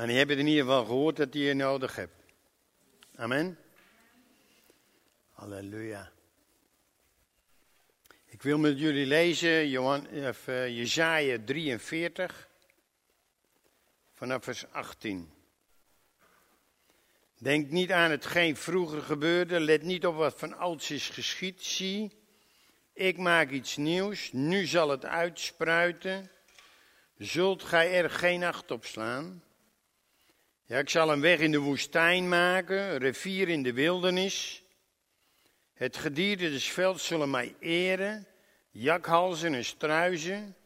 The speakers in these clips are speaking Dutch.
En die hebben in ieder geval gehoord dat hij je nodig hebt. Amen. Halleluja. Ik wil met jullie lezen Johan, of, uh, Jezaja 43 vanaf vers 18. Denk niet aan hetgeen vroeger gebeurde, let niet op wat van ouds is geschied. Zie, ik maak iets nieuws, nu zal het uitspruiten. Zult gij er geen acht op slaan? Ja, ik zal een weg in de woestijn maken, een rivier in de wildernis. Het gedierte des velds zullen mij eren, jakhalzen en struizen.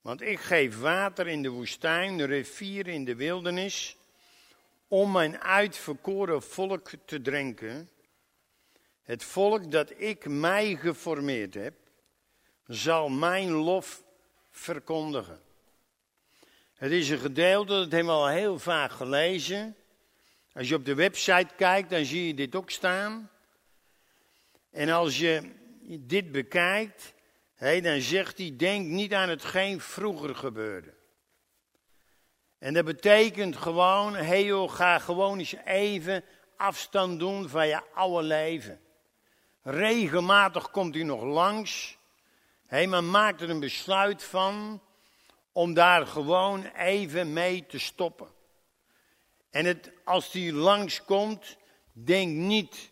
Want ik geef water in de woestijn, een rivier in de wildernis, om mijn uitverkoren volk te drinken. Het volk dat ik mij geformeerd heb, zal mijn lof verkondigen. Het is een gedeelte, dat hebben we al heel vaak gelezen. Als je op de website kijkt, dan zie je dit ook staan. En als je dit bekijkt, dan zegt hij, denk niet aan hetgeen vroeger gebeurde. En dat betekent gewoon, hey ga gewoon eens even afstand doen van je oude leven. Regelmatig komt hij nog langs. Hé, maar maak er een besluit van om daar gewoon even mee te stoppen. En het, als die langskomt, denk niet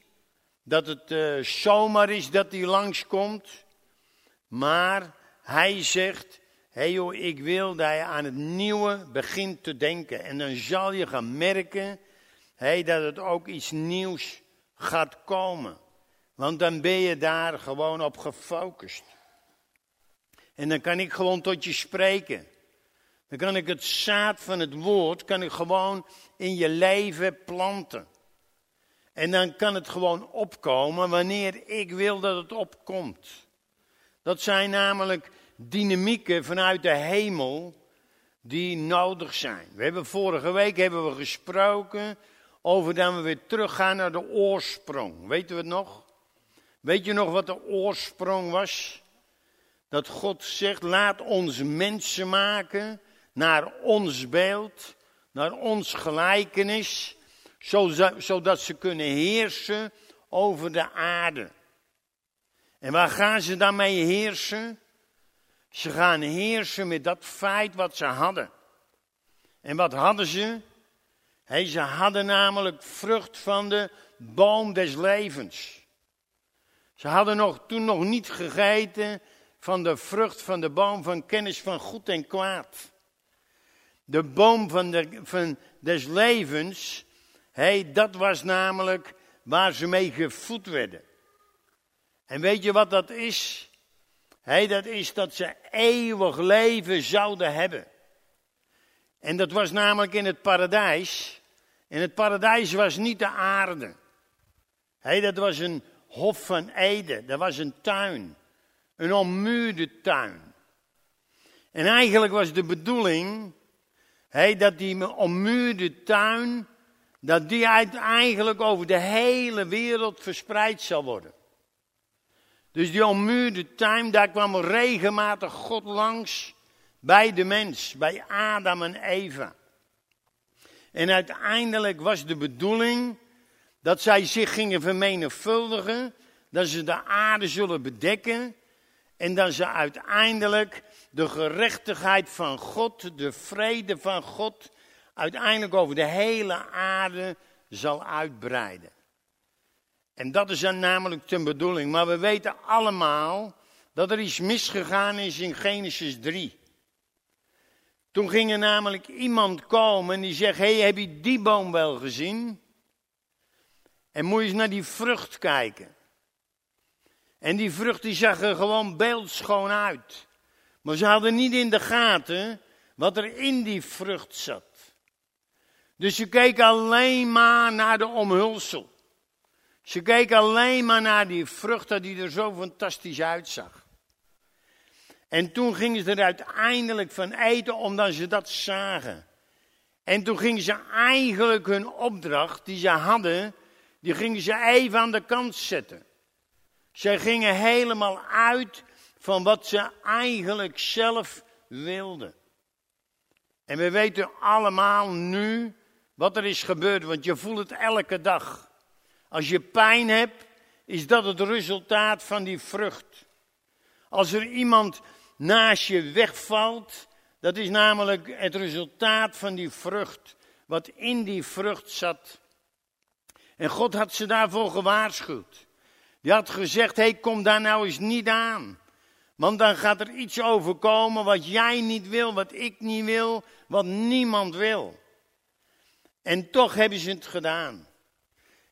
dat het uh, zomaar is dat hij langskomt. Maar hij zegt, hé hey joh, ik wil dat je aan het nieuwe begint te denken. En dan zal je gaan merken hey, dat het ook iets nieuws gaat komen. Want dan ben je daar gewoon op gefocust. En dan kan ik gewoon tot je spreken. Dan kan ik het zaad van het woord, kan ik gewoon in je leven planten. En dan kan het gewoon opkomen wanneer ik wil dat het opkomt. Dat zijn namelijk dynamieken vanuit de hemel die nodig zijn. We hebben vorige week hebben we gesproken over dat we weer teruggaan naar de oorsprong. Weten we het nog? Weet je nog wat de oorsprong was? Dat God zegt, laat ons mensen maken naar ons beeld, naar ons gelijkenis, zodat ze kunnen heersen over de aarde. En waar gaan ze dan mee heersen? Ze gaan heersen met dat feit wat ze hadden. En wat hadden ze? Hey, ze hadden namelijk vrucht van de boom des levens. Ze hadden nog, toen nog niet gegeten van de vrucht van de boom van kennis van goed en kwaad. De boom van, de, van des levens, dat was namelijk waar ze mee gevoed werden. En weet je wat dat is? Hey, dat is dat ze eeuwig leven zouden hebben. En dat was namelijk in het paradijs. En het paradijs was niet de aarde. Hey, dat was een hof van Eden. Dat was een tuin. Een ommuurde tuin. En eigenlijk was de bedoeling hey, dat die ommuurde tuin, dat die eigenlijk over de hele wereld verspreid zal worden. Dus die ommuurde tuin, daar kwam regelmatig God langs bij de mens, bij Adam en Eva. En uiteindelijk was de bedoeling dat zij zich gingen vermenigvuldigen, dat ze de aarde zullen bedekken en dat ze uiteindelijk de gerechtigheid van God, de vrede van God, uiteindelijk over de hele aarde zal uitbreiden. En dat is dan namelijk de bedoeling. Maar we weten allemaal dat er iets misgegaan is in Genesis 3. Toen ging er namelijk iemand komen en die zegt: hey, heb je die boom wel gezien? En moet je eens naar die vrucht kijken. En die vrucht die zag er gewoon beeldschoon uit. Maar ze hadden niet in de gaten wat er in die vrucht zat. Dus ze keken alleen maar naar de omhulsel. Ze keken alleen maar naar die vrucht dat die er zo fantastisch uitzag. En toen gingen ze er uiteindelijk van eten omdat ze dat zagen. En toen gingen ze eigenlijk hun opdracht die ze hadden, die gingen ze even aan de kant zetten. Ze gingen helemaal uit van wat ze eigenlijk zelf wilden. En we weten allemaal nu wat er is gebeurd, want je voelt het elke dag. Als je pijn hebt, is dat het resultaat van die vrucht. Als er iemand naast je wegvalt, dat is namelijk het resultaat van die vrucht, wat in die vrucht zat. En God had ze daarvoor gewaarschuwd. Die had gezegd, hey, kom daar nou eens niet aan. Want dan gaat er iets overkomen wat jij niet wil, wat ik niet wil, wat niemand wil. En toch hebben ze het gedaan.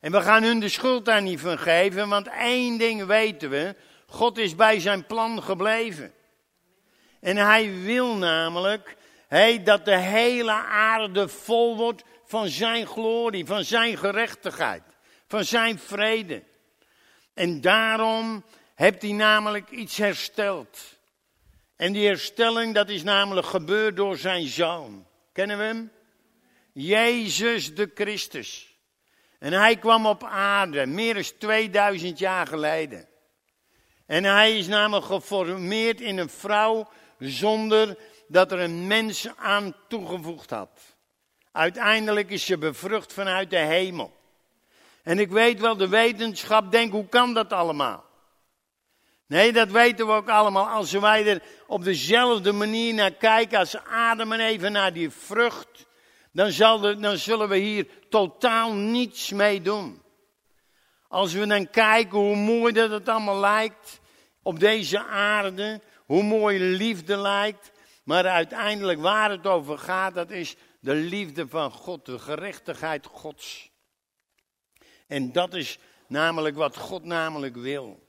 En we gaan hun de schuld daar niet van geven, want één ding weten we: God is bij zijn plan gebleven. En hij wil namelijk hey, dat de hele aarde vol wordt van zijn glorie, van zijn gerechtigheid, van zijn vrede. En daarom heeft hij namelijk iets hersteld. En die herstelling, dat is namelijk gebeurd door zijn zoon. Kennen we hem? Jezus de Christus. En hij kwam op aarde, meer dan 2000 jaar geleden. En hij is namelijk geformeerd in een vrouw zonder dat er een mens aan toegevoegd had. Uiteindelijk is ze bevrucht vanuit de hemel. En ik weet wel, de wetenschap denkt, hoe kan dat allemaal? Nee, dat weten we ook allemaal. Als wij er op dezelfde manier naar kijken als Adam en even naar die vrucht, dan, zal dan zullen we hier totaal niets mee doen. Als we dan kijken hoe mooi dat het allemaal lijkt op deze aarde, hoe mooi liefde lijkt, maar uiteindelijk waar het over gaat, dat is de liefde van God, de gerechtigheid Gods. En dat is namelijk wat God namelijk wil.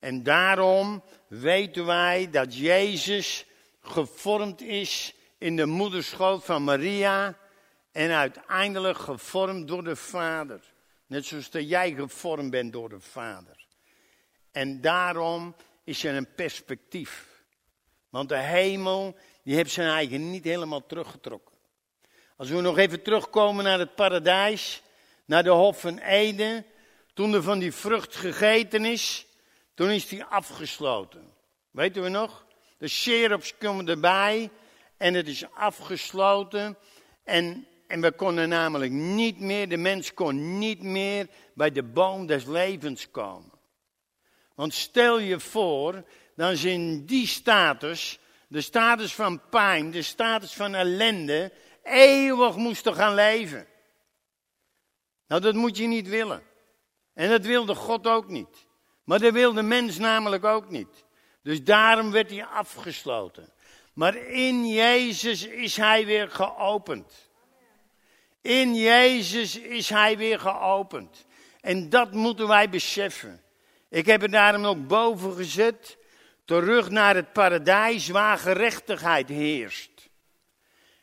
En daarom weten wij dat Jezus gevormd is in de moederschoot van Maria en uiteindelijk gevormd door de Vader. Net zoals dat jij gevormd bent door de Vader. En daarom is er een perspectief. Want de hemel, die heeft zijn eigen niet helemaal teruggetrokken. Als we nog even terugkomen naar het paradijs, naar de Hof van Eden, toen er van die vrucht gegeten is, toen is die afgesloten. Weten we nog? De cherubs komen erbij en het is afgesloten. En, en we konden namelijk niet meer, de mens kon niet meer bij de boom des levens komen. Want stel je voor, dan ze in die status, de status van pijn, de status van ellende, eeuwig moesten gaan leven. Nou, dat moet je niet willen. En dat wilde God ook niet. Maar dat wilde mens namelijk ook niet. Dus daarom werd hij afgesloten. Maar in Jezus is hij weer geopend. In Jezus is hij weer geopend. En dat moeten wij beseffen. Ik heb het daarom ook boven gezet. Terug naar het paradijs waar gerechtigheid heerst.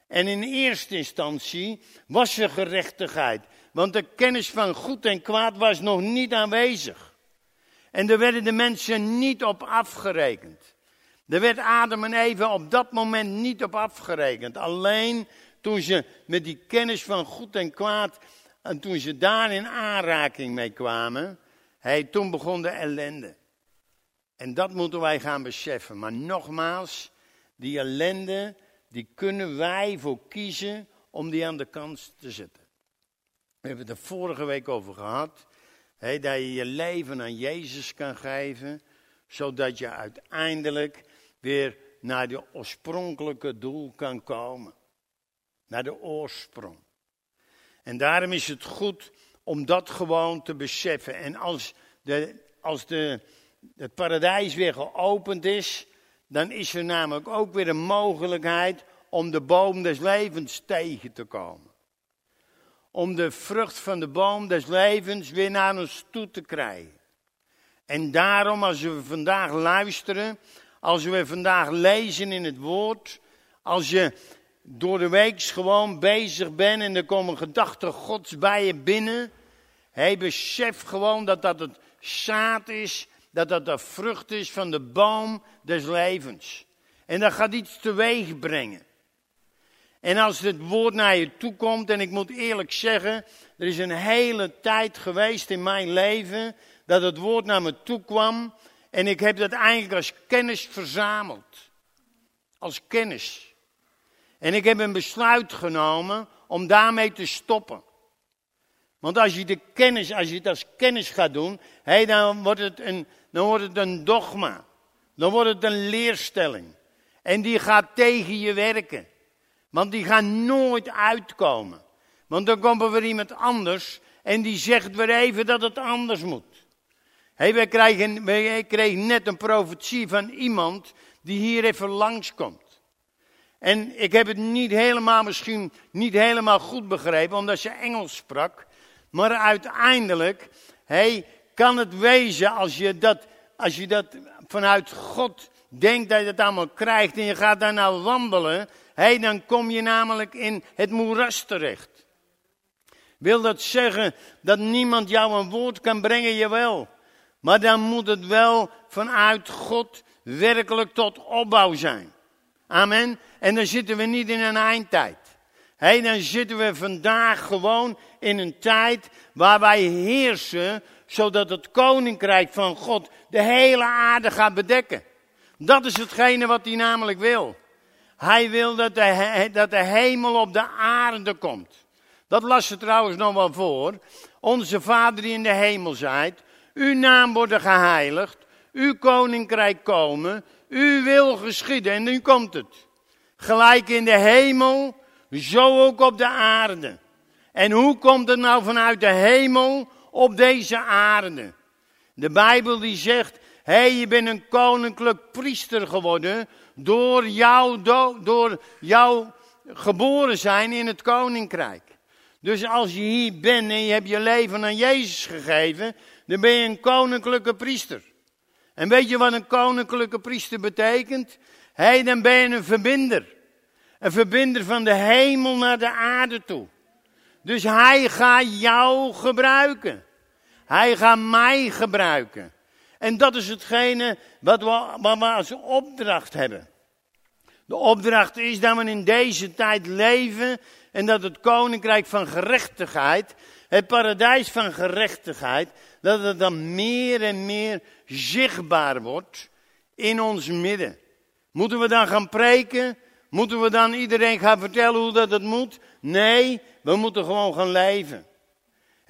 En in eerste instantie was er gerechtigheid. Want de kennis van goed en kwaad was nog niet aanwezig. En er werden de mensen niet op afgerekend. Er werd Adam en Eva op dat moment niet op afgerekend. Alleen toen ze met die kennis van goed en kwaad, en toen ze daar in aanraking mee kwamen, hey, toen begon de ellende. En dat moeten wij gaan beseffen. Maar nogmaals, die ellende, die kunnen wij voor kiezen om die aan de kant te zetten. We hebben het er vorige week over gehad. dat je je leven aan Jezus kan geven. Zodat je uiteindelijk weer naar de oorspronkelijke doel kan komen. Naar de oorsprong. En daarom is het goed om dat gewoon te beseffen. En als, de, als de, het paradijs weer geopend is, dan is er namelijk ook weer een mogelijkheid om de boom des levens tegen te komen. Om de vrucht van de boom des levens weer naar ons toe te krijgen. En daarom, als we vandaag luisteren, als we vandaag lezen in het woord, als je door de week gewoon bezig bent en er komen gedachten Gods bij je binnen, hij beseft gewoon dat dat het zaad is, dat dat de vrucht is van de boom des levens. En dat gaat iets teweeg brengen. En als het woord naar je toe komt, en ik moet eerlijk zeggen, er is een hele tijd geweest in mijn leven dat het woord naar me toe kwam en ik heb dat eigenlijk als kennis verzameld. Als kennis. En ik heb een besluit genomen om daarmee te stoppen. Want als je de kennis, als je het als kennis gaat doen, hey, dan, wordt het een, dan wordt het een dogma. Dan wordt het een leerstelling. En die gaat tegen je werken. Want die gaat nooit uitkomen. Want dan komt er weer iemand anders en die zegt weer even dat het anders moet. Hey, wij, krijgen, wij kregen net een profetie van iemand die hier even langskomt. En ik heb het niet helemaal, misschien niet helemaal goed begrepen, omdat ze Engels sprak. Maar uiteindelijk, hey, kan het wezen als je dat, als je dat vanuit God denkt dat je het allemaal krijgt en je gaat daar wandelen, hey, dan kom je namelijk in het moeras terecht. Wil dat zeggen dat niemand jou een woord kan brengen? Jawel. Maar dan moet het wel vanuit God werkelijk tot opbouw zijn. Amen. En dan zitten we niet in een eindtijd. Hey, dan zitten we vandaag gewoon in een tijd waar wij heersen, zodat het koninkrijk van God de hele aarde gaat bedekken. Dat is hetgene wat hij namelijk wil. Hij wil dat de, dat de hemel op de aarde komt. Dat las ze trouwens nog wel voor. Onze Vader die in de hemel zijt, uw naam worden geheiligd, uw koninkrijk komen, uw wil geschieden en nu komt het. Gelijk in de hemel, zo ook op de aarde. En hoe komt het nou vanuit de hemel op deze aarde? De Bijbel die zegt, hé, hey, je bent een koninklijk priester geworden door jou, door jou geboren zijn in het koninkrijk. Dus als je hier bent en je hebt je leven aan Jezus gegeven, dan ben je een koninklijke priester. En weet je wat een koninklijke priester betekent? Hey, dan ben je een verbinder. Een verbinder van de hemel naar de aarde toe. Dus hij gaat jou gebruiken. Hij gaat mij gebruiken. En dat is hetgene wat we, als opdracht hebben. De opdracht is dat we in deze tijd leven en dat het koninkrijk van gerechtigheid, het paradijs van gerechtigheid, dat het dan meer en meer zichtbaar wordt in ons midden. Moeten we dan gaan preken? Moeten we dan iedereen gaan vertellen hoe dat het moet? Nee, we moeten gewoon gaan leven.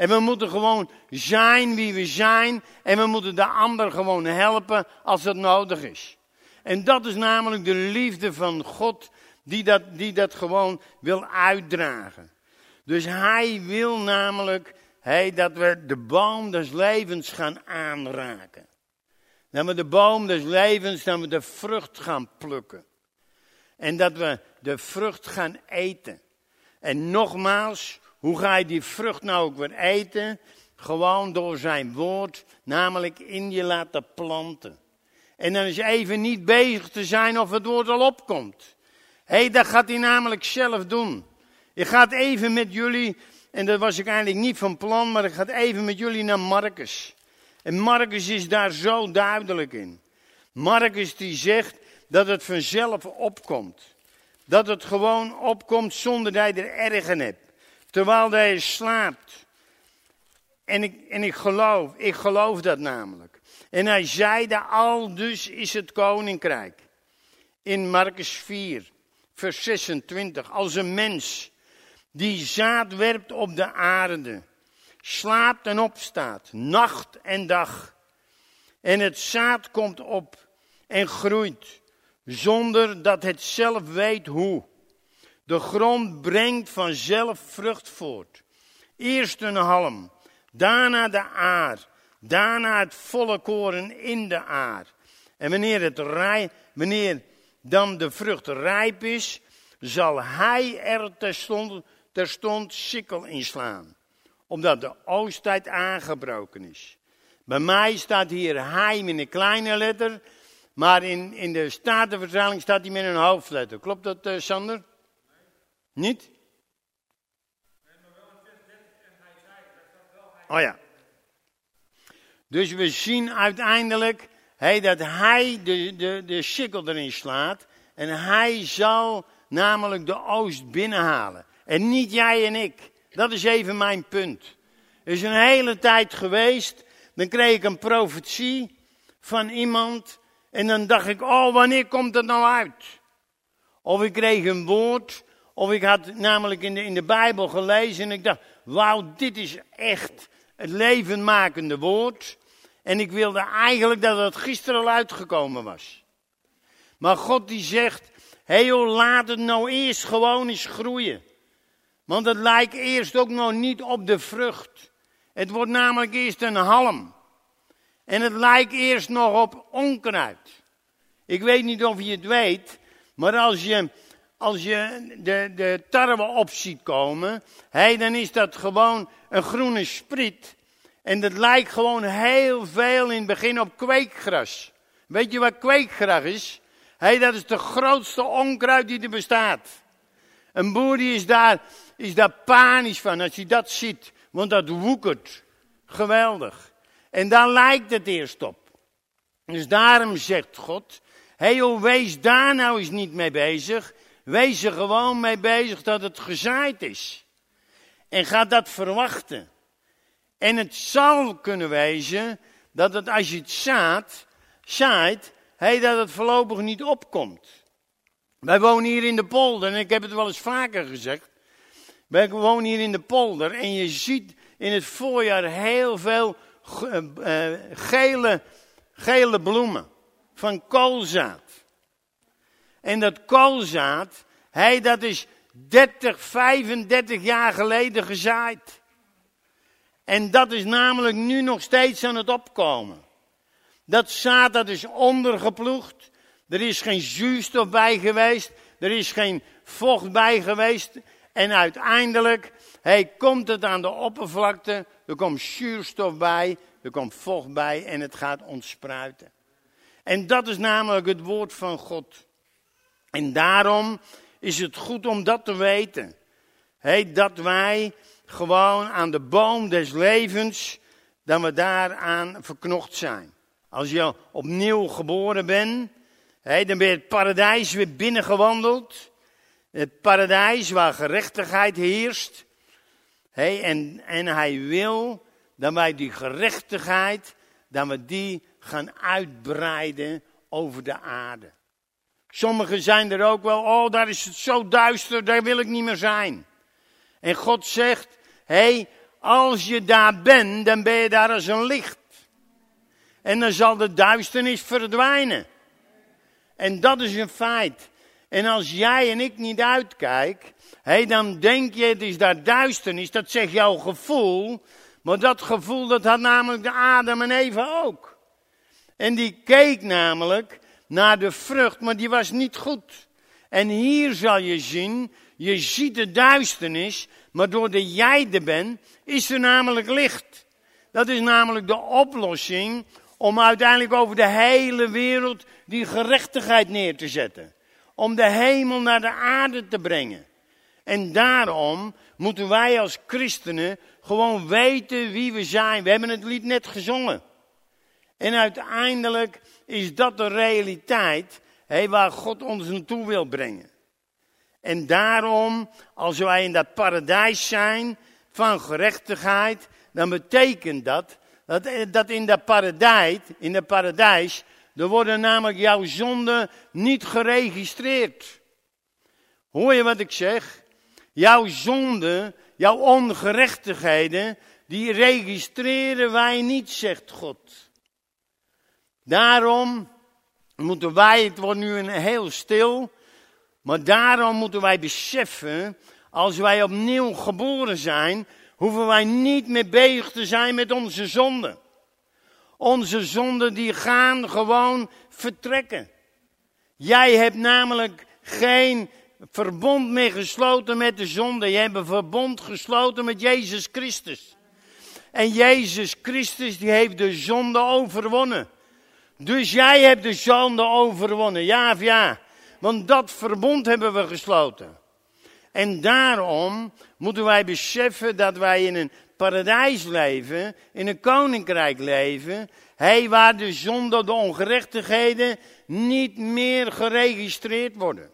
En we moeten gewoon zijn wie we zijn. En we moeten de ander gewoon helpen als dat nodig is. En dat is namelijk de liefde van God die dat, die dat gewoon wil uitdragen. Dus hij wil namelijk hey, dat we de boom des levens gaan aanraken. Dat we de boom des levens, dat we de vrucht gaan plukken. En dat we de vrucht gaan eten. En nogmaals, hoe ga je die vrucht nou ook weer eten? Gewoon door zijn woord, namelijk in je laten planten. En dan is even niet bezig te zijn of het woord al opkomt. Hé, hey, dat gaat hij namelijk zelf doen. Ik ga even met jullie, en dat was ik eigenlijk niet van plan, maar ik ga even met jullie naar Marcus. En Marcus is daar zo duidelijk in. Marcus die zegt dat het vanzelf opkomt. Dat het gewoon opkomt zonder dat je er erg in hebt. Terwijl hij slaapt. En ik, en ik geloof, ik geloof dat namelijk. En hij zeide, al dus is het koninkrijk. In Marcus 4, vers 26. Als een mens die zaad werpt op de aarde, slaapt en opstaat, nacht en dag. En het zaad komt op en groeit, zonder dat het zelf weet hoe. De grond brengt vanzelf vrucht voort. Eerst een halm, daarna de aar, daarna het volle koren in de aar. En wanneer, het rij, wanneer dan de vrucht rijp is, zal hij er terstond, terstond sikkel inslaan. Omdat de oosttijd aangebroken is. Bij mij staat hier hij met een kleine letter, maar in, in de Statenvertaling staat hij met een hoofdletter. Klopt dat, uh, Sander? Niet? Oh ja. Dus we zien uiteindelijk hey, dat hij de, de, de sikkel erin slaat. En hij zal namelijk de oost binnenhalen. En niet jij en ik. Dat is even mijn punt. Er is een hele tijd geweest. Dan kreeg ik een profetie van iemand. En dan dacht ik, oh, wanneer komt het nou uit? Of ik kreeg een woord, of ik had namelijk in de, in de Bijbel gelezen en ik dacht, wauw, dit is echt het levenmakende woord. En ik wilde eigenlijk dat het gisteren al uitgekomen was. Maar God die zegt, hey laat het nou eerst gewoon eens groeien. Want het lijkt eerst ook nog niet op de vrucht. Het wordt namelijk eerst een halm. En het lijkt eerst nog op onkruid. Ik weet niet of je het weet, maar als je, als je de, de tarwe op ziet komen, hey, dan is dat gewoon een groene spriet. En dat lijkt gewoon heel veel in het begin op kweekgras. Weet je wat kweekgras is? Hey, dat is de grootste onkruid die er bestaat. Een boer die is daar, is daar panisch van als hij dat ziet. Want dat woekert. Geweldig. En daar lijkt het eerst op. Dus daarom zegt God, hey wees daar nou eens niet mee bezig. Wees er gewoon mee bezig dat het gezaaid is. En ga dat verwachten. En het zal kunnen wezen dat het als je het zaad, zaait, dat het voorlopig niet opkomt. Wij wonen hier in de polder en ik heb het wel eens vaker gezegd. Wij wonen hier in de polder en je ziet in het voorjaar heel veel uh, gele, gele bloemen van koolzaad. En dat koolzaad, hey, dat is 30, 35 jaar geleden gezaaid. En dat is namelijk nu nog steeds aan het opkomen. Dat zaad dat is ondergeploegd. Er is geen zuurstof bij geweest. Er is geen vocht bij geweest. En uiteindelijk hey, komt het aan de oppervlakte. Er komt zuurstof bij. Er komt vocht bij en het gaat ontspruiten. En dat is namelijk het woord van God. En daarom is het goed om dat te weten. Dat wij gewoon aan de boom des levens, dat we daaraan verknocht zijn. Als je opnieuw geboren bent, dan ben je het paradijs weer binnengewandeld. Het paradijs waar gerechtigheid heerst. en, en hij wil dat wij die gerechtigheid, dat we die gaan uitbreiden over de aarde. Sommigen zijn er ook wel, oh daar is het zo duister, daar wil ik niet meer zijn. En God zegt, hé, hey, als je daar bent, dan ben je daar als een licht. En dan zal de duisternis verdwijnen. En dat is een feit. En als jij en ik niet uitkijken, hey, dan denk je het is daar duisternis, dat zegt jouw gevoel. Maar dat gevoel dat had namelijk de Adam en Eva ook. En die keek namelijk naar de vrucht, maar die was niet goed. En hier zal je zien, je ziet de duisternis, maar doordat jij er bent, is er namelijk licht. Dat is namelijk de oplossing om uiteindelijk over de hele wereld die gerechtigheid neer te zetten. Om de hemel naar de aarde te brengen. En daarom moeten wij als christenen gewoon weten wie we zijn. We hebben het lied net gezongen. En uiteindelijk is dat de realiteit waar God ons naartoe wil brengen. En daarom, als wij in dat paradijs zijn van gerechtigheid, dan betekent dat dat, dat in dat paradijs, in dat paradijs, er worden namelijk jouw zonden niet geregistreerd. Hoor je wat ik zeg? Jouw zonden, jouw ongerechtigheden, die registreren wij niet, zegt God. Daarom moeten wij, het wordt nu een heel stil, maar daarom moeten wij beseffen, als wij opnieuw geboren zijn, hoeven wij niet meer bezig te zijn met onze zonden. Onze zonden die gaan gewoon vertrekken. Jij hebt namelijk geen verbond meer gesloten met de zonde. Je hebt een verbond gesloten met Jezus Christus. En Jezus Christus die heeft de zonde overwonnen. Dus jij hebt de zonde overwonnen, ja of ja? Want dat verbond hebben we gesloten. En daarom moeten wij beseffen dat wij in een paradijs leven, in een koninkrijk leven, hey, waar de zonde, de ongerechtigheden niet meer geregistreerd worden.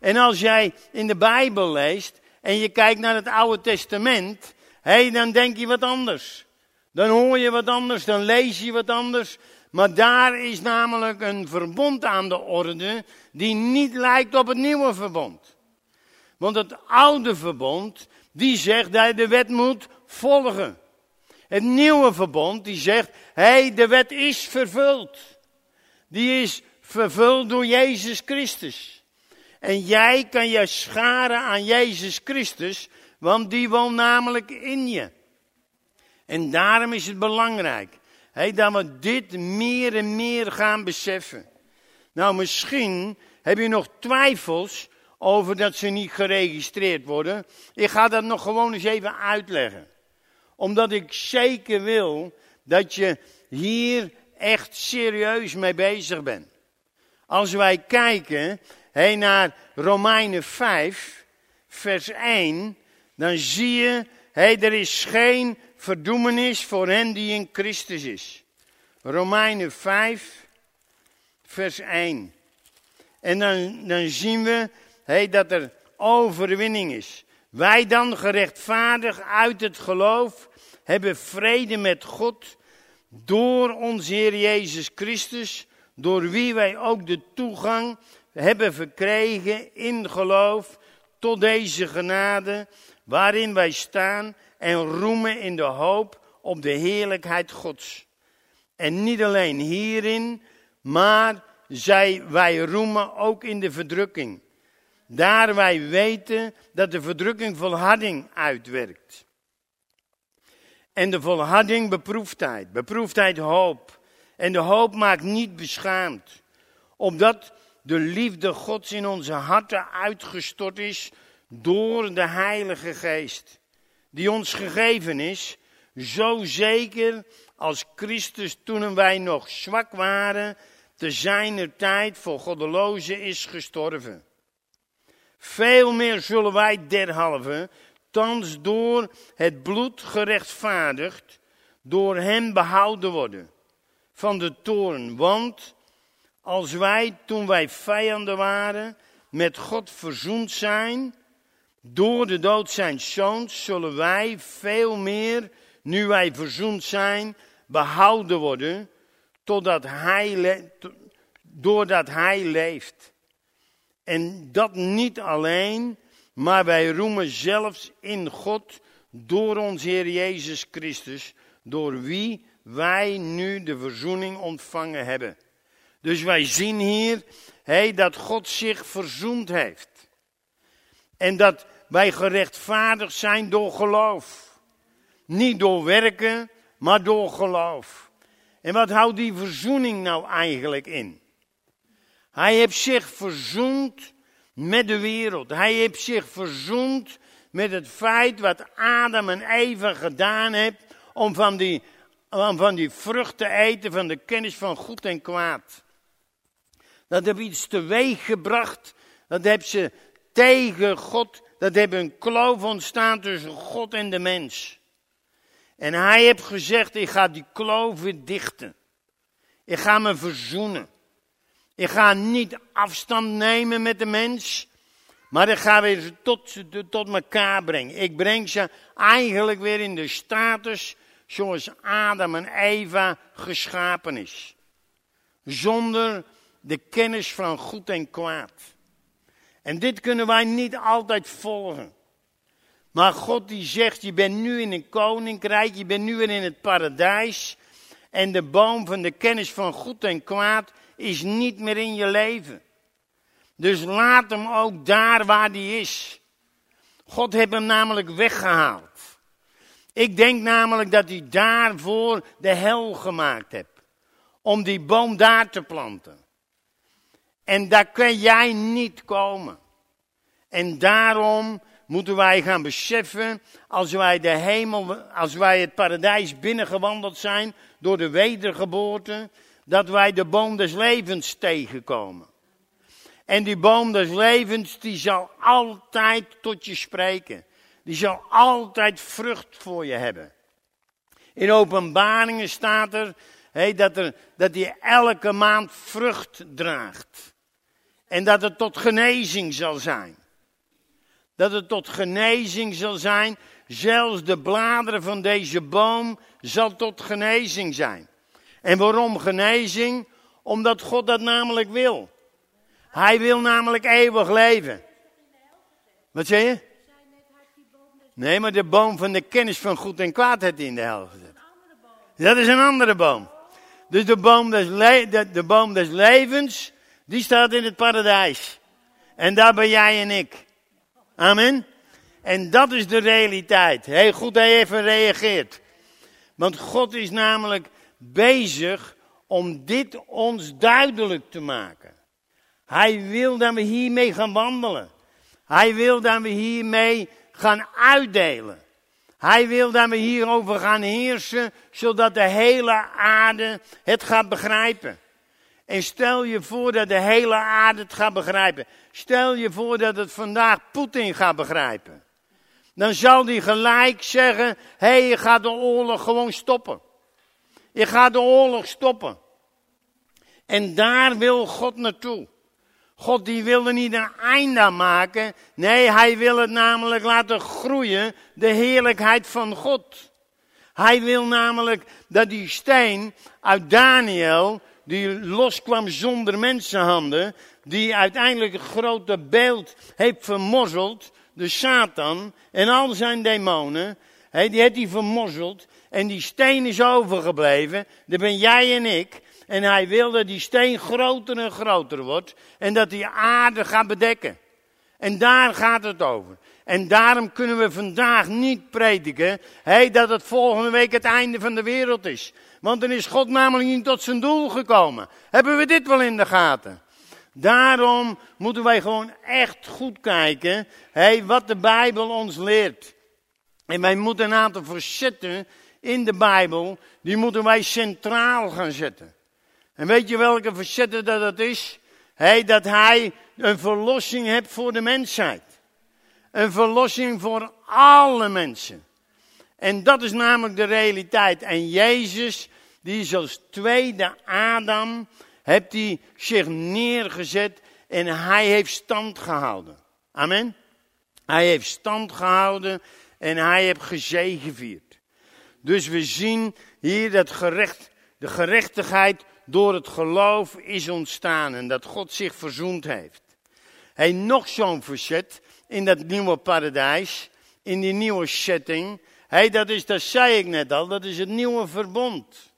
En als jij in de Bijbel leest en je kijkt naar het Oude Testament, hey, dan denk je wat anders. Dan hoor je wat anders, dan lees je wat anders. Maar daar is namelijk een verbond aan de orde die niet lijkt op het nieuwe verbond. Want het oude verbond, die zegt dat je de wet moet volgen. Het nieuwe verbond, die zegt, hé, hey, de wet is vervuld. Die is vervuld door Jezus Christus. En jij kan je scharen aan Jezus Christus, want die woont namelijk in je. En daarom is het belangrijk Hey, dat we dit meer en meer gaan beseffen. Nou, misschien heb je nog twijfels over dat ze niet geregistreerd worden. Ik ga dat nog gewoon eens even uitleggen. Omdat ik zeker wil dat je hier echt serieus mee bezig bent. Als wij kijken naar Romeinen 5, vers 1, dan zie je, hey, er is geen verdoemenis voor hen die in Christus is. Romeinen 5, vers 1. En dan, dan zien we hey, dat er overwinning is. Wij dan gerechtvaardigd uit het geloof hebben vrede met God door onze Heer Jezus Christus, door wie wij ook de toegang hebben verkregen in geloof tot deze genade waarin wij staan en roemen in de hoop op de heerlijkheid Gods. En niet alleen hierin, maar zij, wij roemen ook in de verdrukking. Daar wij weten dat de verdrukking volharding uitwerkt. En de volharding beproefdheid, beproefdheid hoop. En de hoop maakt niet beschaamd, opdat de liefde Gods in onze harten uitgestort is door de Heilige Geest die ons gegeven is, zo zeker als Christus toen wij nog zwak waren, te zijner tijd voor goddelozen is gestorven. Veel meer zullen wij derhalve, thans door het bloed gerechtvaardigd, door hem behouden worden van de toren. Want als wij, toen wij vijanden waren, met God verzoend zijn, door de dood zijn zoons zullen wij veel meer, nu wij verzoend zijn, behouden worden, totdat hij doordat hij leeft. En dat niet alleen, maar wij roemen zelfs in God door ons Heer Jezus Christus, door wie wij nu de verzoening ontvangen hebben. Dus wij zien hier hey, dat God zich verzoend heeft. En dat wij gerechtvaardigd zijn door geloof. Niet door werken, maar door geloof. En wat houdt die verzoening nou eigenlijk in? Hij heeft zich verzoend met de wereld. Hij heeft zich verzoend met het feit wat Adam en Eva gedaan hebben om van die, om van die vrucht te eten van de kennis van goed en kwaad. Dat heeft iets teweeg gebracht. Dat heeft ze tegen God dat hebben een kloof ontstaan tussen God en de mens. En hij heeft gezegd, ik ga die kloof weer dichten. Ik ga me verzoenen. Ik ga niet afstand nemen met de mens, maar ik ga weer tot, tot elkaar brengen. Ik breng ze eigenlijk weer in de status zoals Adam en Eva geschapen is. Zonder de kennis van goed en kwaad. En dit kunnen wij niet altijd volgen. Maar God die zegt, je bent nu in een koninkrijk, je bent nu weer in het paradijs. En de boom van de kennis van goed en kwaad is niet meer in je leven. Dus laat hem ook daar waar die is. God heeft hem namelijk weggehaald. Ik denk namelijk dat hij daarvoor de hel gemaakt heeft. Om die boom daar te planten. En daar kun jij niet komen. En daarom moeten wij gaan beseffen, als wij de hemel, als wij het paradijs binnengewandeld zijn door de wedergeboorte, dat wij de boom des levens tegenkomen. En die boom des levens, die zal altijd tot je spreken. Die zal altijd vrucht voor je hebben. In openbaringen staat er, dat, er dat die elke maand vrucht draagt. En dat het tot genezing zal zijn. Dat het tot genezing zal zijn. Zelfs de bladeren van deze boom zal tot genezing zijn. En waarom genezing? Omdat God dat namelijk wil. Hij wil namelijk eeuwig leven. Wat zei je? Nee, maar de boom van de kennis van goed en kwaad heeft hij in de hel gezet. Dat is een andere boom. Dus de boom des, de, de boom des levens, die staat in het paradijs. En daar ben jij en ik. Amen. En dat is de realiteit. Heel goed hij even reageert. Want God is namelijk bezig om dit ons duidelijk te maken. Hij wil dat we hiermee gaan wandelen. Hij wil dat we hiermee gaan uitdelen. Hij wil dat we hierover gaan heersen, zodat de hele aarde het gaat begrijpen. En stel je voor dat de hele aarde het gaat begrijpen. Stel je voor dat het vandaag Poetin gaat begrijpen. Dan zal die gelijk zeggen: hé, je gaat de oorlog gewoon stoppen. Je gaat de oorlog stoppen. En daar wil God naartoe. God die wil er niet een einde aan maken. Nee, hij wil het namelijk laten groeien, de heerlijkheid van God. Hij wil namelijk dat die steen uit Daniel, die loskwam zonder mensenhanden, die uiteindelijk het grote beeld heeft vermorzeld, de Satan en al zijn demonen, die heeft hij vermorzeld. En die steen is overgebleven, dat ben jij en ik. En hij wil dat die steen groter en groter wordt. En dat die aarde gaat bedekken. En daar gaat het over. En daarom kunnen we vandaag niet prediken dat het volgende week het einde van de wereld is. Want dan is God namelijk niet tot zijn doel gekomen. Hebben we dit wel in de gaten? Daarom moeten wij gewoon echt goed kijken hey, wat de Bijbel ons leert. En wij moeten een aantal verzetten in de Bijbel, die moeten wij centraal gaan zetten. En weet je welke verzetten dat het is? Hey, dat hij een verlossing hebt voor de mensheid. Een verlossing voor alle mensen. En dat is namelijk de realiteit. En Jezus, die is als tweede Adam, heeft hij zich neergezet en hij heeft stand gehouden. Amen. Hij heeft stand gehouden en hij heeft gezegevierd. Dus we zien hier dat gerecht, de gerechtigheid door het geloof is ontstaan en dat God zich verzoend heeft. Hij nog zo'n verzet in dat nieuwe paradijs, in die nieuwe setting. Hij, dat is, dat zei ik net al, dat is het nieuwe verbond.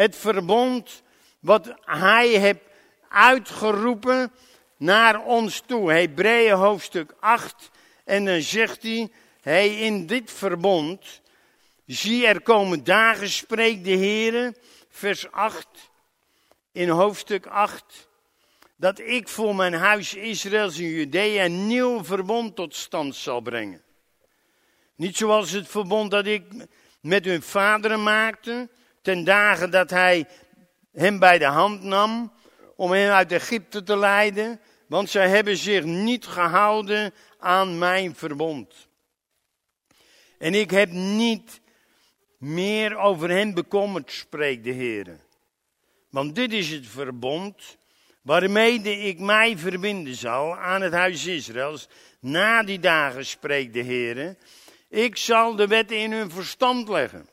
Het verbond wat hij heeft uitgeroepen naar ons toe. Hebreeën hoofdstuk 8. En dan zegt hij, hey, in dit verbond, zie er komen dagen, spreekt de Heer, vers 8 in hoofdstuk 8 dat ik voor mijn huis Israëls in Judea een nieuw verbond tot stand zal brengen. Niet zoals het verbond dat ik met hun vaderen maakte, ten dagen dat hij hem bij de hand nam om hen uit Egypte te leiden, want zij hebben zich niet gehouden aan mijn verbond. En ik heb niet meer over hen bekommerd, spreekt de Heer. Want dit is het verbond waarmee ik mij verbinden zal aan het huis Israëls. Na die dagen, spreekt de Heer, ik zal de wetten in hun verstand leggen.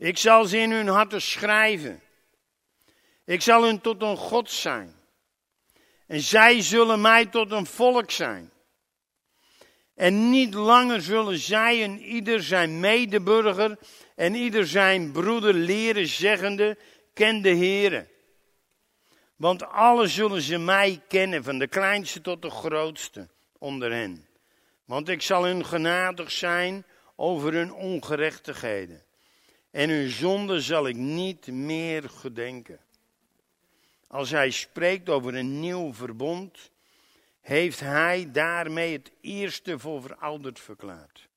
Ik zal ze in hun harten schrijven. Ik zal hun tot een God zijn. En zij zullen mij tot een volk zijn. En niet langer zullen zij en ieder zijn medeburger en ieder zijn broeder leren zeggende, ken de Heere. Want alle zullen ze mij kennen, van de kleinste tot de grootste onder hen. Want ik zal hun genadig zijn over hun ongerechtigheden. En hun zonde zal ik niet meer gedenken. Als hij spreekt over een nieuw verbond, heeft hij daarmee het eerste voor verouderd verklaard.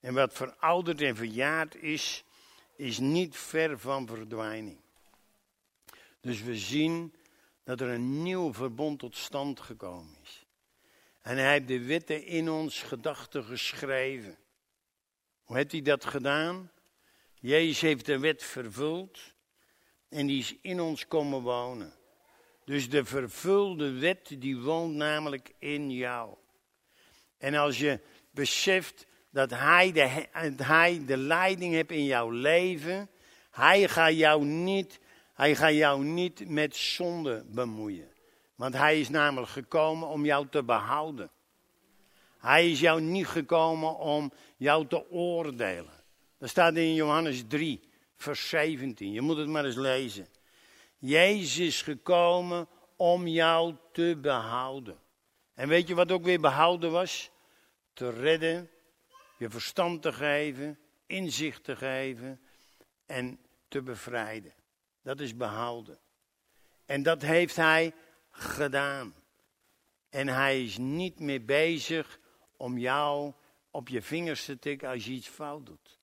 En wat verouderd en verjaard is, is niet ver van verdwijning. Dus we zien dat er een nieuw verbond tot stand gekomen is. En hij heeft de wetten in ons gedachten geschreven. Hoe heeft hij dat gedaan? Jezus heeft de wet vervuld en die is in ons komen wonen. Dus de vervulde wet die woont namelijk in jou. En als je beseft dat hij de, hij de leiding heeft in jouw leven, Hij gaat jou niet, hij gaat jou niet met zonde bemoeien. Want hij is namelijk gekomen om jou te behouden. Hij is jou niet gekomen om jou te oordelen. Dat staat in Johannes 3, vers 17. Je moet het maar eens lezen. Jezus is gekomen om jou te behouden. En weet je wat ook weer behouden was? Te redden, je verstand te geven, inzicht te geven en te bevrijden. Dat is behouden. En dat heeft hij gedaan. En hij is niet meer bezig om jou op je vingers te tikken als je iets fout doet.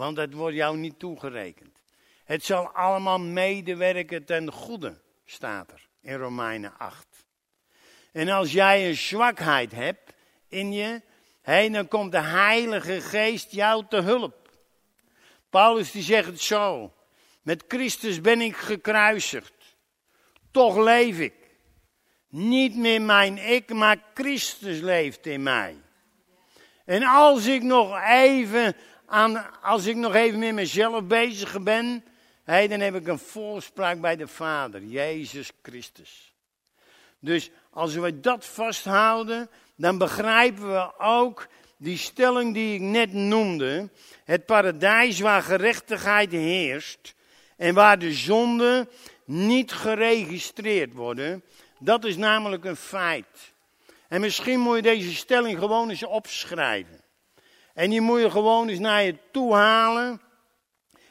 Want het wordt jou niet toegerekend. Het zal allemaal medewerken ten goede, staat er in Romeinen 8. En als jij een zwakheid hebt in je, dan komt de Heilige Geest jou te hulp. Paulus die zegt het zo. Met Christus ben ik gekruisigd. Toch leef ik. Niet meer mijn ik, maar Christus leeft in mij. En als ik nog even, aan, als ik nog even met mezelf bezig ben, dan heb ik een voorspraak bij de Vader, Jezus Christus. Dus als we dat vasthouden, dan begrijpen we ook die stelling die ik net noemde. Het paradijs waar gerechtigheid heerst en waar de zonden niet geregistreerd worden. Dat is namelijk een feit. En misschien moet je deze stelling gewoon eens opschrijven. En die moet je gewoon eens naar je toe halen.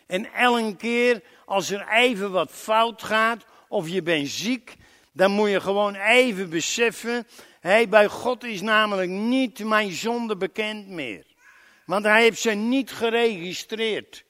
En elke keer als er even wat fout gaat, of je bent ziek, dan moet je gewoon even beseffen. Hey, bij God is namelijk niet mijn zonde bekend meer. Want hij heeft ze niet geregistreerd.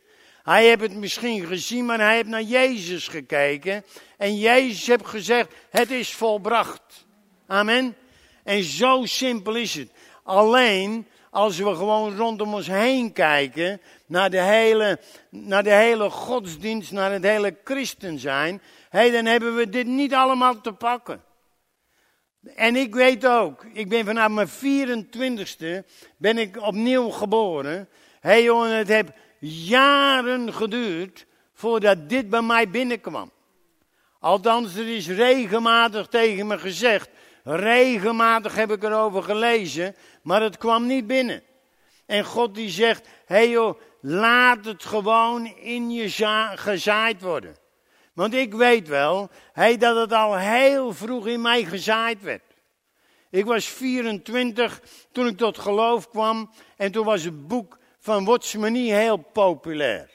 Hij heeft het misschien gezien, maar hij heeft naar Jezus gekeken. En Jezus heeft gezegd, het is volbracht. Amen. En zo simpel is het. Alleen als we gewoon rondom ons heen kijken, naar de hele, naar de hele godsdienst, naar het hele christen zijn, hey, dan hebben we dit niet allemaal te pakken. En ik weet ook, ik ben vanaf mijn 24ste, ben ik opnieuw geboren. Hé jongen, het heeft jaren geduurd voordat dit bij mij binnenkwam. Althans, er is regelmatig tegen me gezegd, regelmatig heb ik erover gelezen, maar het kwam niet binnen. En God die zegt, hé joh, laat het gewoon in je gezaaid worden. Want ik weet wel, hey, dat het al heel vroeg in mij gezaaid werd. Ik was 24 toen ik tot geloof kwam en toen was het boek van Watchmanie heel populair.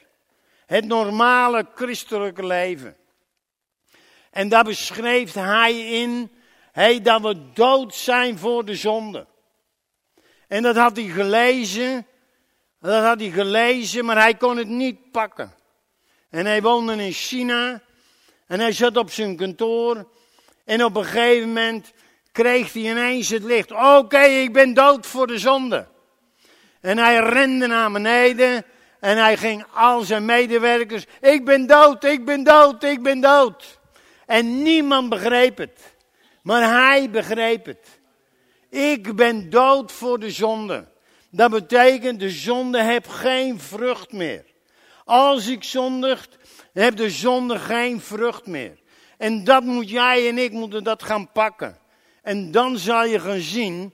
Het normale christelijke leven. En daar beschreef hij in hey, dat we dood zijn voor de zonde. En dat had hij gelezen, dat had hij gelezen, maar hij kon het niet pakken. En hij woonde in China en hij zat op zijn kantoor en op een gegeven moment kreeg hij ineens het licht. Oké, ik ben dood voor de zonde. En hij rende naar beneden en hij ging al zijn medewerkers. Ik ben dood, ik ben dood, ik ben dood. En niemand begreep het. Maar hij begreep het. Ik ben dood voor de zonde. Dat betekent, de zonde heeft geen vrucht meer. Als ik zondigt, heeft de zonde geen vrucht meer. En dat moet jij en ik moeten dat gaan pakken. En dan zal je gaan zien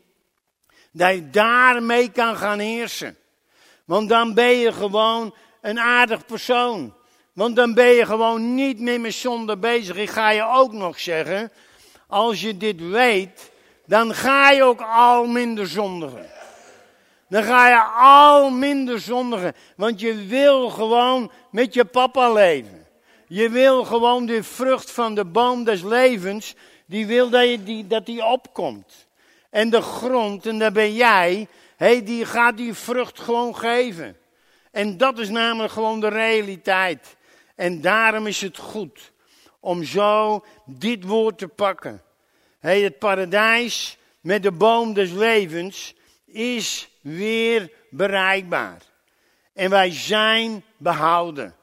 dat je daarmee kan gaan heersen. Want dan ben je gewoon een aardig persoon. Want dan ben je gewoon niet meer met zonde bezig. Ik ga je ook nog zeggen, als je dit weet, dan ga je ook al minder zondigen. Dan ga je al minder zondigen. Want je wil gewoon met je papa leven. Je wil gewoon de vrucht van de boom des levens, die wil dat, je die, dat opkomt. En de grond, en daar ben jij, hey, die gaat die vrucht gewoon geven. En dat is namelijk gewoon de realiteit. En daarom is het goed om zo dit woord te pakken. Het paradijs met de boom des levens is weer bereikbaar. En wij zijn behouden.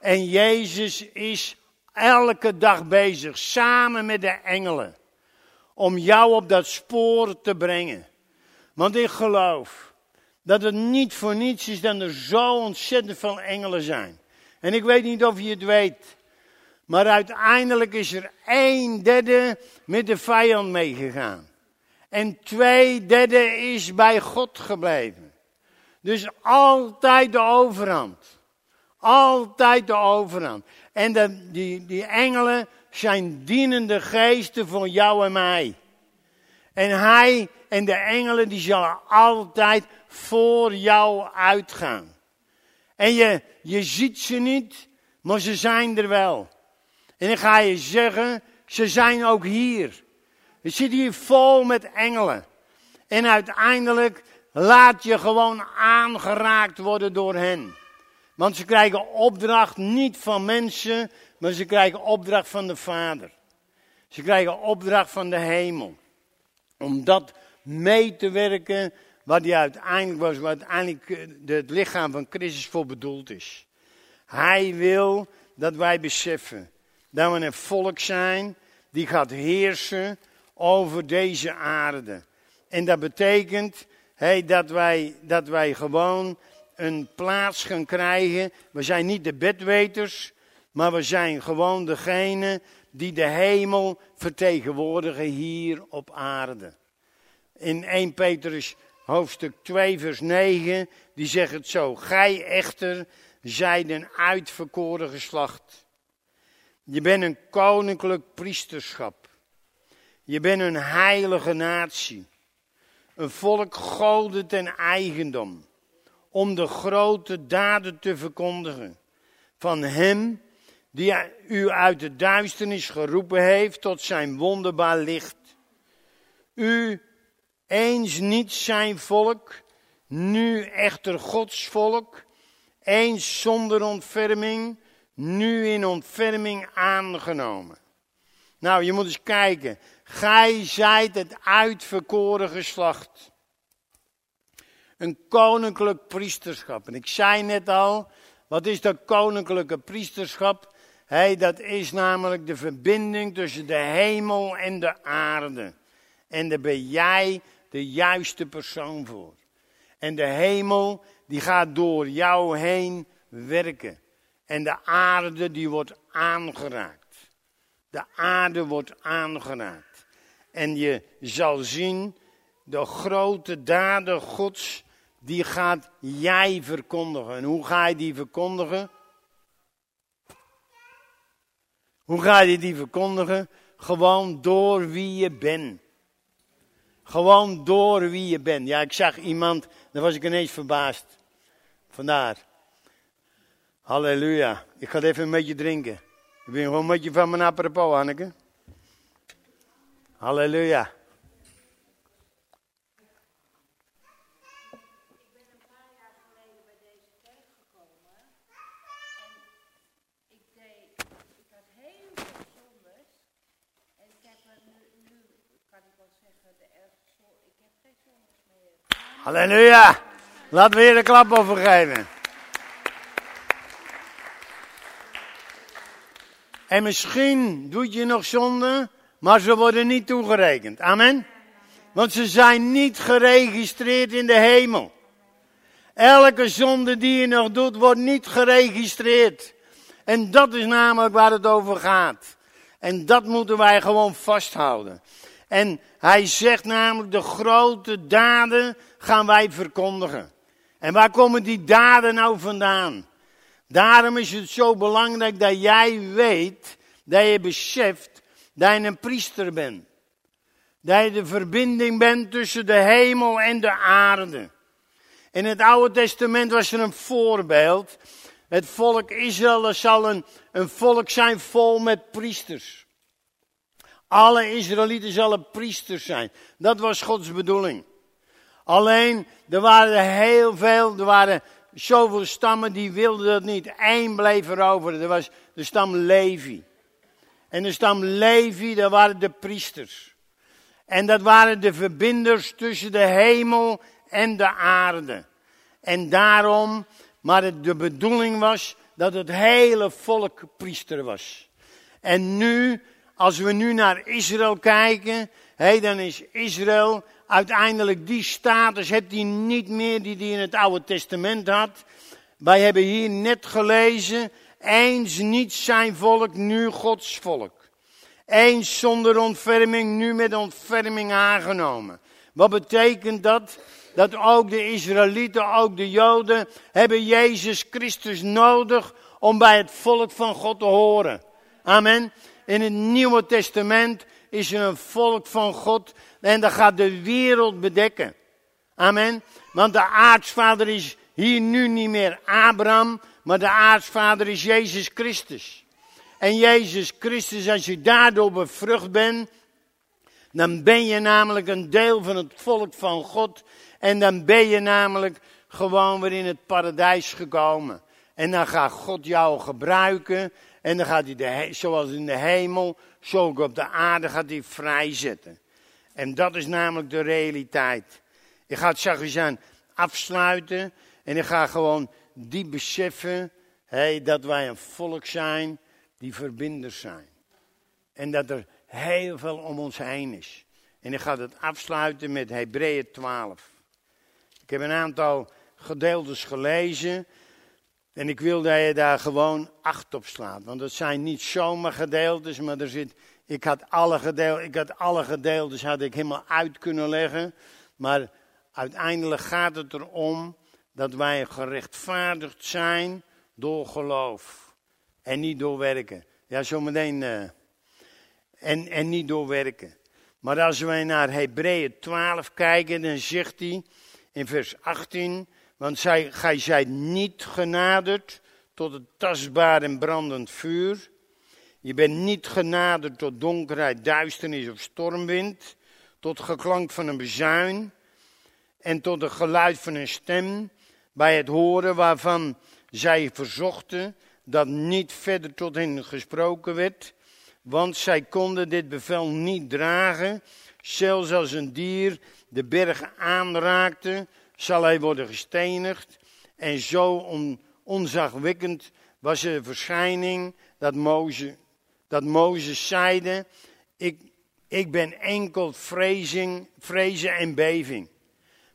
En Jezus is elke dag bezig, samen met de engelen, om jou op dat spoor te brengen. Want ik geloof dat het niet voor niets is dat er zo ontzettend veel engelen zijn. En ik weet niet of je het weet. Maar uiteindelijk is er een derde met de vijand meegegaan. En twee derde is bij God gebleven. Dus altijd de overhand. Altijd de overhand. En de, die, die engelen zijn dienende geesten voor jou en mij. En hij en de engelen die zullen altijd voor jou uitgaan. En je, je ziet ze niet, maar ze zijn er wel. En dan ga je zeggen, ze zijn ook hier. Je zit hier vol met engelen. En uiteindelijk laat je gewoon aangeraakt worden door hen. Want ze krijgen opdracht niet van mensen, maar ze krijgen opdracht van de Vader. Ze krijgen opdracht van de hemel. Om dat mee te werken wat die uiteindelijk was, wat uiteindelijk eh, het lichaam van Christus voor bedoeld is. Hij wil dat wij beseffen dat we een volk zijn die gaat heersen over deze aarde. En dat betekent hey, dat, wij, dat wij gewoon een plaats gaan krijgen. We zijn niet de bedweters, maar we zijn gewoon degene die de hemel vertegenwoordigen hier op aarde. In 1 Petrus hoofdstuk 2 vers 9, die zegt het zo. Gij echter zijt een uitverkoren geslacht. Je bent een koninklijk priesterschap. Je bent een heilige natie. Een volk goden ten eigendom. Om de grote daden te verkondigen. Van hem die u uit de duisternis geroepen heeft tot zijn wonderbaar licht. U eens niet zijn volk, nu echter Gods volk. Eens zonder ontferming, nu in ontferming aangenomen. Nou, je moet eens kijken. Gij zijt het uitverkoren geslacht. Een koninklijk priesterschap. En ik zei net al, wat is dat koninklijke priesterschap? Hey, dat is namelijk de verbinding tussen de hemel en de aarde. En daar ben jij de juiste persoon voor. En de hemel, die gaat door jou heen werken. En de aarde, die wordt aangeraakt. De aarde wordt aangeraakt. En je zal zien, de grote daden Gods, die gaat jij verkondigen. En hoe ga je die verkondigen? Hoe ga je die verkondigen? Gewoon door wie je bent. Gewoon door wie je bent. Ja, ik zag iemand, daar was ik ineens verbaasd. Vandaar. Halleluja. Ik ga even een beetje drinken. Ik ben gewoon een beetje van mijn apropos, Hanneke. Halleluja. Halleluja. Laten we hier een klap over geven. En misschien doet je nog zonde, maar ze worden niet toegerekend. Amen. Want ze zijn niet geregistreerd in de hemel. Elke zonde die je nog doet, wordt niet geregistreerd. En dat is namelijk waar het over gaat. En dat moeten wij gewoon vasthouden. En hij zegt namelijk, de grote daden gaan wij verkondigen. En waar komen die daden nou vandaan? Daarom is het zo belangrijk dat jij weet, dat je beseft dat je een priester bent. Dat je de verbinding bent tussen de hemel en de aarde. In het Oude Testament was er een voorbeeld. Het volk Israël zal een, een volk zijn vol met priesters. Alle Israëlieten zullen priesters zijn. Dat was Gods bedoeling. Alleen, er waren heel veel, er waren zoveel stammen die wilden dat niet. Eén bleef erover, dat was de stam Levi. En de stam Levi, dat waren de priesters. En dat waren de verbinders tussen de hemel en de aarde. En daarom, maar de bedoeling was dat het hele volk priester was. En nu als we nu naar Israël kijken, hey, dan is Israël uiteindelijk die status, heeft hij niet meer die hij in het Oude Testament had. Wij hebben hier net gelezen, eens niet zijn volk, nu Gods volk. Eens zonder ontferming, nu met ontferming aangenomen. Wat betekent dat? Dat ook de Israëlieten, ook de Joden, hebben Jezus Christus nodig om bij het volk van God te horen. Amen. In het Nieuwe Testament is er een volk van God en dat gaat de wereld bedekken. Amen. Want de aartsvader is hier nu niet meer Abraham, maar de aartsvader is Jezus Christus. En Jezus Christus, als je daardoor bevrucht bent, dan ben je namelijk een deel van het volk van God. En dan ben je namelijk gewoon weer in het paradijs gekomen. En dan gaat God jou gebruiken. En dan gaat hij, de, zoals in de hemel, zo op de aarde, gaat hij vrijzetten. En dat is namelijk de realiteit. Ik ga het aan afsluiten. En ik ga gewoon die beseffen hey, dat wij een volk zijn die verbinders zijn. En dat er heel veel om ons heen is. En ik ga het afsluiten met Hebreeën 12. Ik heb een aantal gedeeltes gelezen. En ik wil dat je daar gewoon acht op slaat. Want het zijn niet zomaar gedeeltes, maar er zit. Ik had alle gedeeltes, ik had alle gedeeltes had ik helemaal uit kunnen leggen. Maar uiteindelijk gaat het erom dat wij gerechtvaardigd zijn door geloof. En niet door werken. Ja, zometeen. Uh, en, en niet door werken. Maar als wij naar Hebreeën 12 kijken, dan zegt hij in vers 18. Want zij, gij zijt niet genaderd tot het tastbaar en brandend vuur. Je bent niet genaderd tot donkerheid, duisternis of stormwind. Tot geklank van een bezuin. En tot het geluid van een stem. Bij het horen waarvan zij verzochten dat niet verder tot hen gesproken werd. Want zij konden dit bevel niet dragen. Zelfs als een dier de berg aanraakte, zal hij worden gestenigd. En zo on, onzagwekkend was de verschijning dat Mozes, dat zeide, ik, ik ben enkel vrezing, vrezen en beving.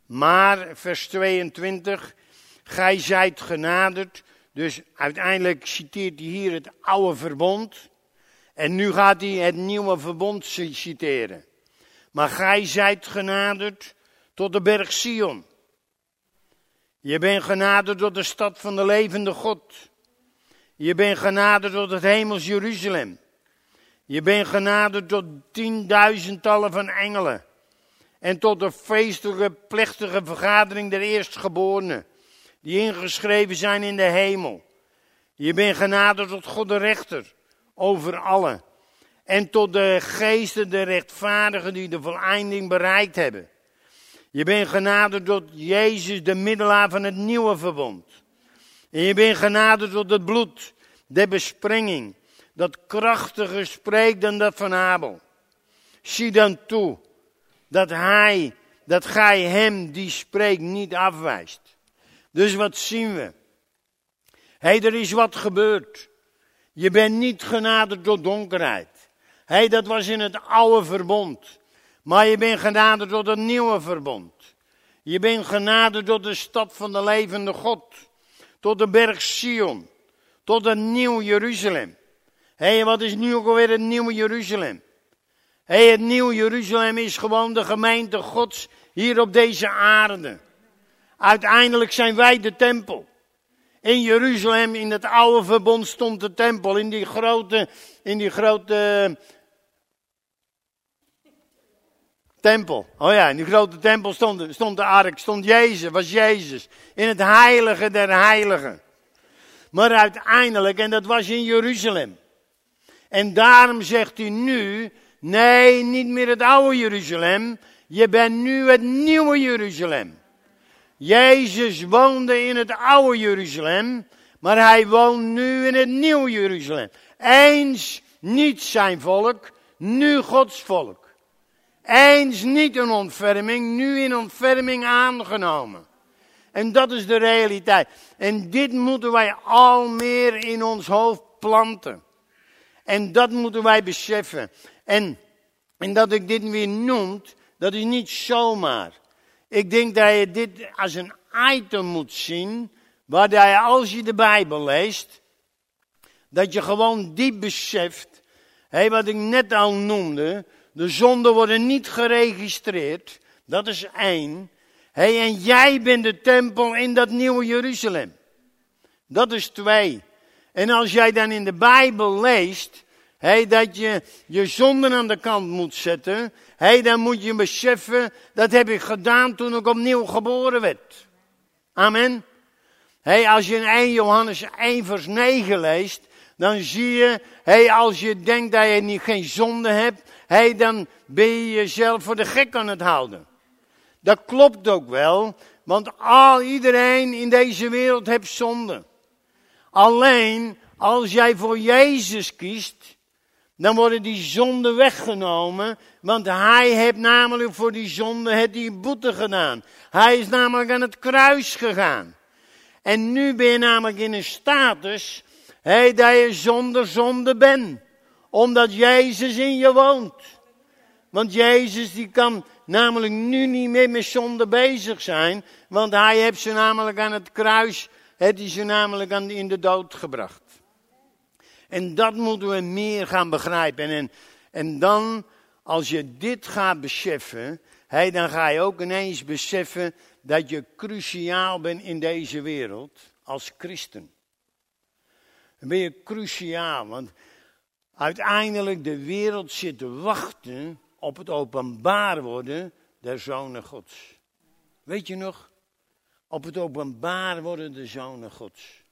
Maar, vers 22, gij zijt genaderd. Dus uiteindelijk citeert hij hier het oude verbond. En nu gaat hij het nieuwe verbond citeren. Maar gij zijt genaderd tot de berg Sion. Je bent genaderd tot de stad van de levende God. Je bent genaderd tot het hemels Jeruzalem. Je bent genaderd tot tienduizendtallen van engelen. En tot de feestelijke, plechtige vergadering der eerstgeborenen. Die ingeschreven zijn in de hemel. Je bent genaderd tot God de rechter. Over allen. En tot de geesten, de rechtvaardigen die de voleinding bereikt hebben. Je bent genaderd tot Jezus, de middelaar van het nieuwe verbond. En je bent genaderd tot het bloed, de besprenging, dat krachtiger spreekt dan dat van Abel. Zie dan toe dat hij, dat gij hem die spreekt niet afwijst. Dus wat zien we? Hé, hey, er is wat gebeurd. Je bent niet genaderd door donkerheid. Hé, hey, dat was in het oude verbond. Maar je bent genaderd door het nieuwe verbond. Je bent genaderd door de stad van de levende God. Tot de berg Sion. Tot het nieuw Jeruzalem. Hé, hey, wat is nu ook alweer het nieuwe Jeruzalem? Hé, hey, het nieuwe Jeruzalem is gewoon de gemeente Gods hier op deze aarde. Uiteindelijk zijn wij de tempel. In Jeruzalem, in het oude verbond, stond de tempel. In die grote, in die grote tempel. Oh ja, in die grote tempel stond, stond de ark, stond Jezus, was Jezus. In het heilige der heiligen. Maar uiteindelijk, en dat was in Jeruzalem. En daarom zegt hij nu, nee, niet meer het oude Jeruzalem. Je bent nu het nieuwe Jeruzalem. Jezus woonde in het oude Jeruzalem, maar hij woont nu in het nieuwe Jeruzalem. Eens niet zijn volk, nu Gods volk. Eens niet een ontferming, nu in ontferming aangenomen. En dat is de realiteit. En dit moeten wij al meer in ons hoofd planten. En dat moeten wij beseffen. En, en dat ik dit weer noem, dat is niet zomaar. Ik denk dat je dit als een item moet zien, waar je als je de Bijbel leest, Dat je gewoon diep beseft, hé, wat ik net al noemde, de zonden worden niet geregistreerd. Dat is één. Hé, en jij bent de tempel in dat nieuwe Jeruzalem. Dat is twee. En als jij dan in de Bijbel leest, hé, dat je je zonden aan de kant moet zetten, hé, dan moet je beseffen, dat heb ik gedaan toen ik opnieuw geboren werd. Amen. Hé, als je in 1 Johannes 1 vers 9 leest, dan zie je, hé, als je denkt dat je niet, geen zonde hebt, hé, dan ben je jezelf voor de gek aan het houden. Dat klopt ook wel, want al iedereen in deze wereld heeft zonde. Alleen als jij voor Jezus kiest, dan worden die zonden weggenomen, want hij heeft namelijk voor die zonde het die boete gedaan. Hij is namelijk aan het kruis gegaan. En nu ben je namelijk in een status, hey, dat je zonder zonde bent. Omdat Jezus in je woont. Want Jezus die kan namelijk nu niet meer met zonde bezig zijn, want hij heeft ze namelijk aan het kruis, heeft hij ze namelijk aan, in de dood gebracht. En dat moeten we meer gaan begrijpen. En, en dan, als je dit gaat beseffen, hey, dan ga je ook ineens beseffen dat je cruciaal bent in deze wereld als christen. Dan ben je cruciaal, want uiteindelijk de wereld zit te wachten op het openbaar worden der zonen gods. Weet je nog? Op het openbaar worden de zonen gods.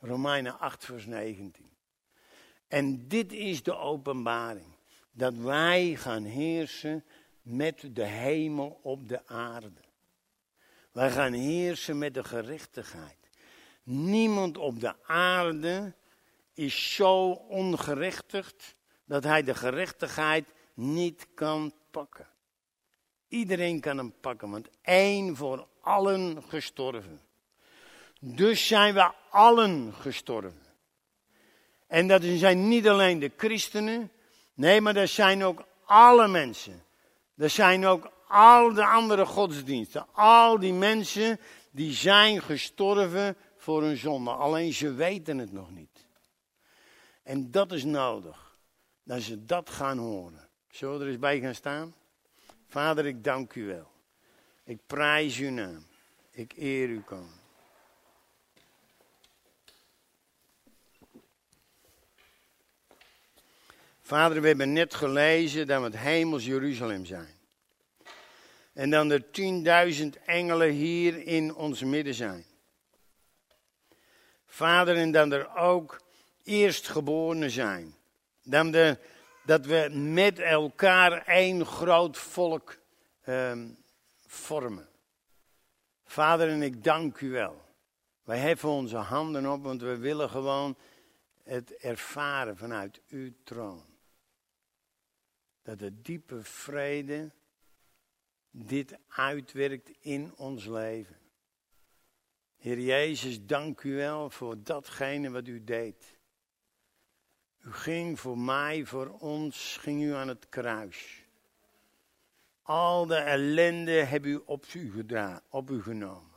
Romeinen 8 vers 19. En dit is de openbaring. Dat wij gaan heersen met de hemel op de aarde. Wij gaan heersen met de gerechtigheid. Niemand op de aarde is zo ongerechtigd dat hij de gerechtigheid niet kan pakken. Iedereen kan hem pakken, want één voor allen gestorven. Dus zijn we allen gestorven. En dat zijn niet alleen de christenen, nee, maar dat zijn ook alle mensen. Dat zijn ook al de andere godsdiensten. Al die mensen die zijn gestorven voor hun zonde. Alleen ze weten het nog niet. En dat is nodig. Dat ze dat gaan horen. Zullen we er eens bij gaan staan? Vader, ik dank u wel. Ik prijs uw naam. Ik eer u, koning. Vader, we hebben net gelezen dat we het hemels Jeruzalem zijn. En dan er tienduizend engelen hier in ons midden zijn. Vader, en dan er ook eerstgeborenen zijn. Dan de, dat we met elkaar één groot volk um, vormen. Vader, en ik dank u wel. Wij heffen onze handen op, want we willen gewoon het ervaren vanuit uw troon. Dat de diepe vrede dit uitwerkt in ons leven. Heer Jezus, dank u wel voor datgene wat u deed. U ging voor mij, voor ons, ging u aan het kruis. Al de ellende heb u op u gedaan, op u genomen.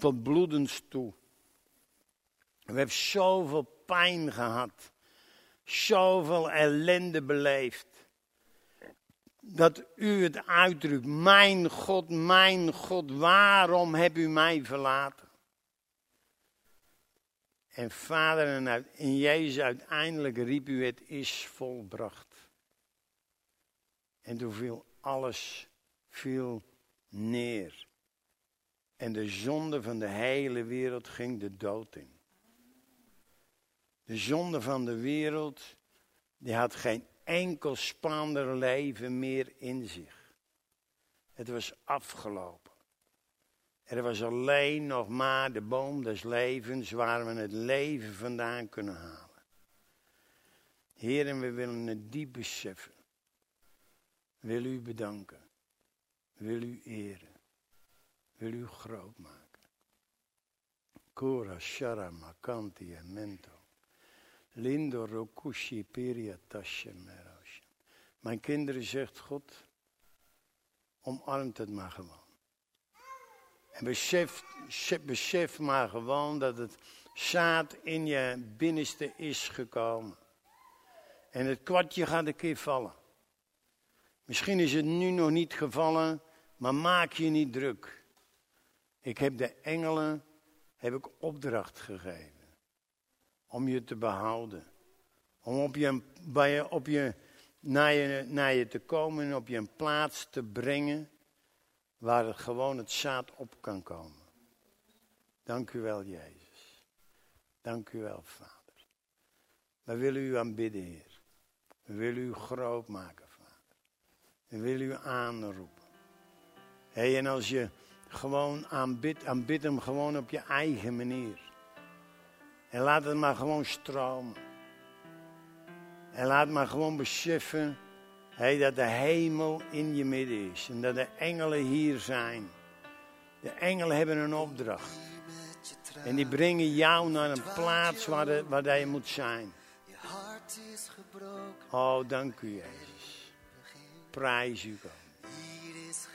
Tot bloedens toe. We hebben zoveel pijn gehad. Zoveel ellende beleefd dat u het uitdrukt. Mijn God, mijn God, waarom heb u mij verlaten? En vader, en Jezus uiteindelijk riep u het is volbracht. En toen viel alles viel neer. En de zonde van de hele wereld ging de dood in. De zonde van de wereld, die had geen enkel spannender leven meer in zich. Het was afgelopen. Er was alleen nog maar de boom des levens waar we het leven vandaan kunnen halen. Heren, we willen het diep beseffen. Wil u bedanken. Wil u eren. Wil u groot maken. Kora, Shara, Makanti en Mento. Lindo Rokushi Piria Tashemerosh. Mijn kinderen zegt God, omarmt het maar gewoon. En besef, besef maar gewoon dat het zaad in je binnenste is gekomen. En het kwartje gaat een keer vallen. Misschien is het nu nog niet gevallen, maar maak je niet druk. Ik heb de engelen heb ik opdracht gegeven om je te behouden. Om op je, bij je, op je, naar, je, naar je te komen en op je een plaats te brengen waar het gewoon het zaad op kan komen. Dank u wel, Jezus. Dank u wel, Vader. We willen u aanbidden, Heer. We willen u groot maken, Vader. We willen u aanroepen. En als je gewoon aanbidt, aanbid hem gewoon op je eigen manier. En laat het maar gewoon stromen. En laat maar gewoon beseffen hey, dat de hemel in je midden is. En dat de engelen hier zijn. De engelen hebben een opdracht. En die brengen jou naar een plaats waar, de, waar je moet zijn. Oh, dank u Jezus. Prijs u God.